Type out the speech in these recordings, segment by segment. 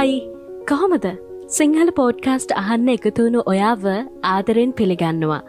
හයි කොහොමද සිංහල පෝඩ්කාස්ට් අහන්න එකතුවුණු ඔයාව ආදරෙන් පිළිගන්නවා.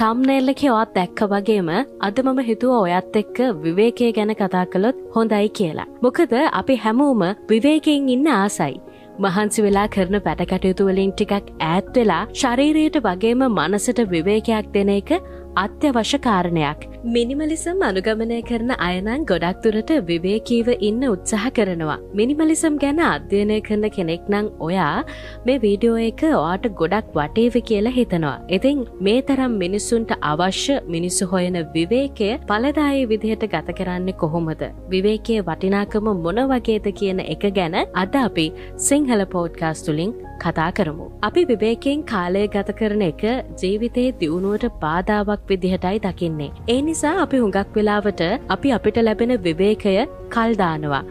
තම්නෙල්ලක ඔත් දැක්ක වගේම අද මම හිතුව ඔයත් එක්ක විවේකය ගැන කතා කළොත් හොඳයි කියලා. මොකද අපි හැමෝම විවේකයෙන් ඉන්න ආසයි. මහන්සි වෙලා කරන පැටකටයුතුවලින් ටිකක් ඈත් වෙලා ශරීරයට වගේම මනසට විවේකයක් දෙන එක අත්‍යවශ්‍ය කාරණයක්. මිනිමලිසම් අනුගමනය කරන අයනන් ගොඩක් තුරට විවේකීව ඉන්න උත්සාහ කරනවා. මිනිමලිසම් ගැන අධ්‍යයනය කරන කෙනෙක් නං ඔයා මේ වීඩියෝ එක ඔයාට ගොඩක් වටේව කියලා හිතනවා. ඉතිං මේ තරම් මිනිස්සුන්ට අවශ්‍ය මිනිස්සු හොයන විවේකය පලදායි විදිහට ගත කරන්නේ කොහොමද. විවේකයේ වටිනාකම මොන වගේද කියන එක ගැන අද අපි සිංහල පෝඩ්කාස්තුලින් කතා කරමු. අපි විවේකෙන් කාලය ගත කරන එක ජීවිතයේ දියුණුවට බාධාවක් විදිහටයි දකින්නේ. ඒ නිසා අපි හුඟක් වෙලාවට අපි අපිට ලැබෙන විවේකය කල්දානවා.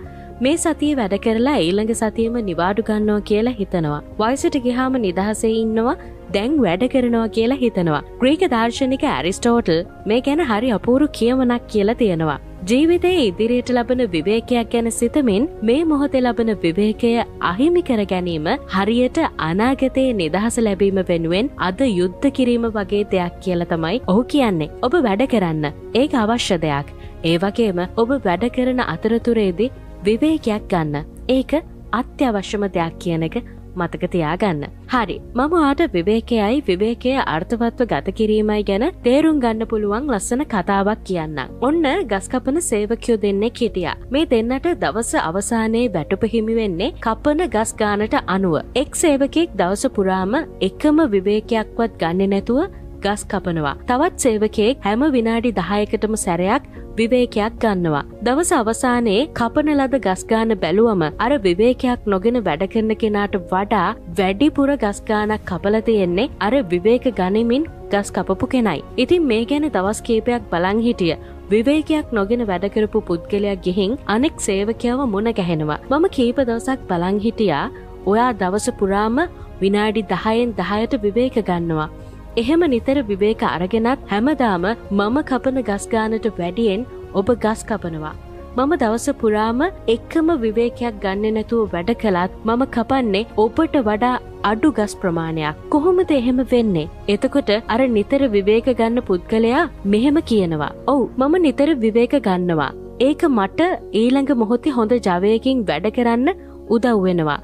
මේ සතිය වැඩ කරලා ඊළඟ සතියම නිවාඩු ගන්නවා කියලා හිතනවා. වයිසට ගිහාම නිදහසේ ඉන්නවා දැන් වැඩ කරනවා කියලා හිතනවා. ග්‍රීක දර්ශනික ඇරිස්ටෝටල් මේ ගැන හරි අපූරු කියවනක් කියලා තියෙනවා. ජීවිතයේ ඉදිරියට ලබන විවේකයක් ගැන සිතමින් මේ මොහොතේ ලබන විවේකය අහිමි කර ගැනීම හරියට අනාගතයේ නිදහස ලැබීම වෙනුවෙන් අද යුද්ධ කිරීම වගේ දෙයක් කියල තමයි ඔහු කියන්නේ ඔබ වැඩ කරන්න ඒක අවශ්‍ය දෙයක් ඒ වගේම ඔබ වැඩ කරන අතරතුරේදී විවේකයක් ගන්න ඒක අත්‍යවශ්‍යම දෙයක් කියන එක මතක තියාගන්න. හරි මම ආට විවේකයයි විවේකය අර්ථවත්ව ගත කිරීමයි ගැන තේරුම් ගන්න පුළුවන් ලස්සන කතාවක් කියන්න. ඔන්න ගස්කපන සේවකයෝ දෙන්නේ හිටියා. මේ දෙන්නට දවස අවසානයේ වැටුප හිමි වෙන්නේ කපන ගස් ගානට අනුව. එක් සේවකෙක් දවස පුරාම එකම විවේකයක්වත් ගන්න නැතුව ගස් කපනවා. තවත් සේවකයෙක් හැම විනාඩි දහයකටම සැරයක් විවේකයක් ගන්නවා. දවස අවසානයේ කපන ලද ගස්ගාන බැලුවම අර විවේකයක් නොගෙන වැඩ කරන කෙනාට වඩා වැඩිපුර ගස්ගානක් කපල තියෙන්නේ අර විවේක ගනිමින් ගස් කපපු කෙනයි. ඉතින් මේ ගැන දවස් කේපයක් බලං හිටිය. විවේකයක් නොගෙන වැඩකරපු පුද්ගලයක් ගිහින් අනෙක් සේවකයාව මුණ ගැහෙනවා. මම කීප දවසක් බලං හිටියා ඔයා දවස පුරාම විනාඩි දහයෙන් දහයට විවේක ගන්නවා. එහෙම නිතර විවේක අරගෙනත් හැමදාම මම කපන ගස්ගානට වැඩියෙන් ඔබ ගස් කපනවා. මම දවස පුරාම එක්කම විවේකයක් ගන්න නැතුව වැඩ කළත් මම කපන්නේ ඔබට වඩා අඩු ගස් ප්‍රමාණයක්. කොහොමද එහෙම වෙන්නේ. එතකොට අර නිතර විවේක ගන්න පුද්ගලයා මෙහෙම කියනවා. ඔවු මම නිතර විවේක ගන්නවා. ඒක මට ඊළඟ මොහොතේ හොඳ ජවයකින් වැඩ කරන්න උදව්වෙනවා.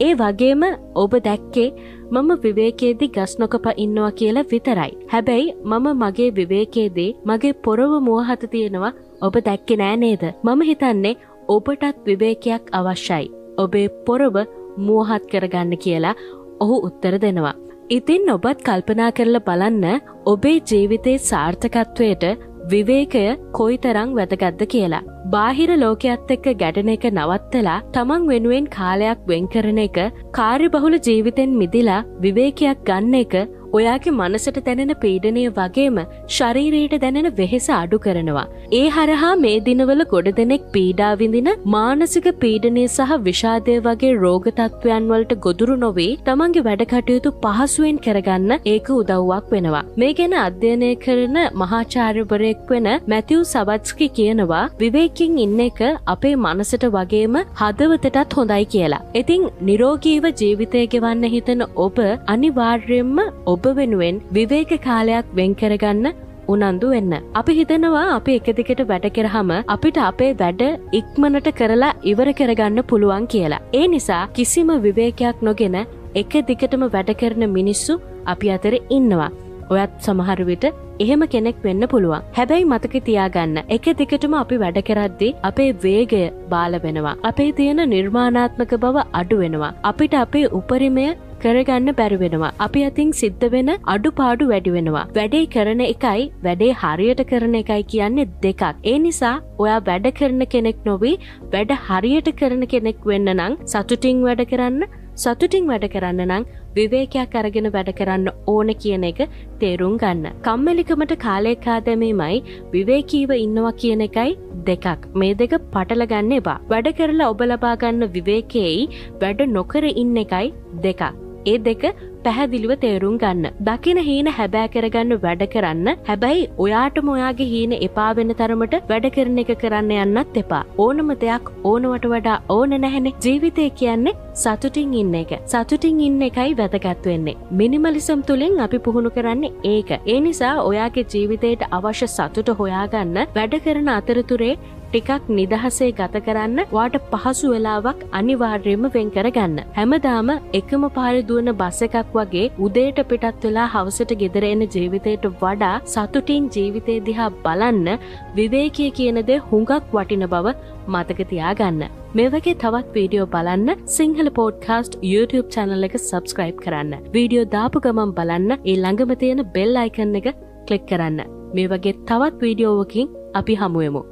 ඒ වගේම ඔබ දැක්කේ මම විවේකේදී ගස් නොකප ඉන්නවා කියලා විතරයි. හැබැයි මම මගේ විවේකේදී මගේ පොරව මුවහත තියෙනවා ඔබ දැක්කෙ නෑ නේද. මම හිතන්නේ ඔබටත් විවේකයක් අවශ්‍යයි. ඔබේ පොරව මුවහත් කරගන්න කියලා ඔහු උත්තර දෙනවා. ඉතින් ඔබත් කල්පනා කරලා බලන්න ඔබේ ජීවිතේ සාර්ථකත්වයට විවේකය කොයිතරං වැදගත්ද කියලා. බාහිර ලෝකයක්ත් එක්ක ගැටන එක නවත්තලා තමන් වෙනුවෙන් කාලයක් වෙන් කරන එක කාර්ය බහුල ජීවිතෙන් මිදිලා විවේකයක් ගන්න එක ඔයාගේ මනසට දැනෙන පීඩනය වගේම ශරීරයට දැනෙන වෙහෙස අඩු කරනවා. ඒ හරහා මේ දිනවල ගොඩ දෙනෙක් පීඩාවිඳින මානසික පීඩනය සහ විෂාදය වගේ රෝගතත්වයන් වලට ගොදුරු නොවේ තමන්ගේ වැඩකටයුතු පහසුවෙන් කරගන්න ඒක උදව්වක් වෙනවා. මේ ගැන අධ්‍යයනය කරන මහාචාර්යවරයෙක් වෙන මැතිව් සවත්ස්කි කියනවා විවේකින් ඉන්න එක අපේ මනසට වගේම හදවතටත් හොඳයි කියලා. ඉතිං නිරෝගීව ජීවිතය ගෙවන්න හිතන ඔබ අනිවාර්යෙන්ම ඔබ ඔබ වෙනුවෙන් විවේක කාලයක් වෙන් කරගන්න උනන්දු වෙන්න. අපි හිතනවා අපි එක දිකට වැඩ කරහම අපිට අපේ වැඩ ඉක්මනට කරලා ඉවර කරගන්න පුළුවන් කියලා. ඒ නිසා කිසිම විවේකයක් නොගෙන එක දිගටම වැඩ කරන මිනිස්සු අපි අතර ඉන්නවා. ඔයත් සමහරවිට එහෙම කෙනෙක් වෙන්න පුළුවන්. හැබැයි මතක තියාගන්න එක දිගටම අපි වැඩ කරද්දි අපේ වේගය බාල වෙනවා. අපේ තියෙන නිර්මාණාත්මක බව අඩු වෙනවා. අපිට අපේ උපරිමය කරගන්න බැරිවෙනවා. අපි අතින් සිද්ධ වෙන අඩුපාඩු වැඩි වෙනවා. වැඩේ කරන එකයි වැඩේ හරියට කරන එකයි කියන්නේ දෙකක්. ඒ නිසා ඔයා වැඩ කරන කෙනෙක් නොවී වැඩ හරියට කරන කෙනෙක් වෙන්න නං සතුටිං වැඩ කරන්න සතුටිං වැඩ කරන්න නං විවේකයක් අරගෙන වැඩ කරන්න ඕන කියන එක තේරුම් ගන්න. කම්මැලිකමට කාලේකා දැමීමයි විවේකීව ඉන්නවා කියන එකයි දෙකක් මේ දෙක පටල ගන්න එපා. වැඩ කරලා ඔබ ලබාගන්න විවේකෙයි වැඩ නොකර ඉන්න එකයි දෙකක්. ඒ දෙක පැහැදිලිව තේරුම් ගන්න. දකින හීන හැබෑ කරගන්න වැඩ කරන්න හැබැයි ඔයාටම ඔයාගේ හීන එපා වෙන තරමට වැඩ කරන එක කරන්න යන්නත් එපා. ඕනම දෙයක් ඕනවට වඩා ඕන නැහැනේ ජීවිතය කියන්නේ සතුටින් ඉන්න එක. සතුටින් ඉන්න එකයි වැදගත් වෙන්නේ. මිනිමලිසම් තුළින් අපි පුහුණු කරන්නේ ඒක. ඒ නිසා ඔයාගේ ජීවිතයට අවශ්‍ය සතුට හොයාගන්න වැඩ කරන අතරතුරේ ටිකක් නිදහසේ ගත කරන්න වාට පහසු වෙලාවක් අනිවාර්යම වෙන් කරගන්න. හැමදාම එකම පාරිදුවන බස් එකක් වගේ උදේට පිටත් වෙලා හවසට ගෙදරෙන ජීවිතයට වඩා සතුටින් ජීවිතය දිහා බලන්න විවේකය කියනද හුඟක් වටින බව මතකතියා ගන්න. මේ වගේ තවත් වීඩියෝ බලන්න සිංහල පෝඩ්කාස්ට් YouTube චැනල එක සබස්ක්‍රයිබ් කරන්න. වීඩියෝ දාපු ගමන් බලන්න ඒ ළඟම තියෙන බෙල් අයිකන්න එක කලික් කරන්න. මේ වගේ තවත් වීඩියෝවකින් අපි හමුවමු.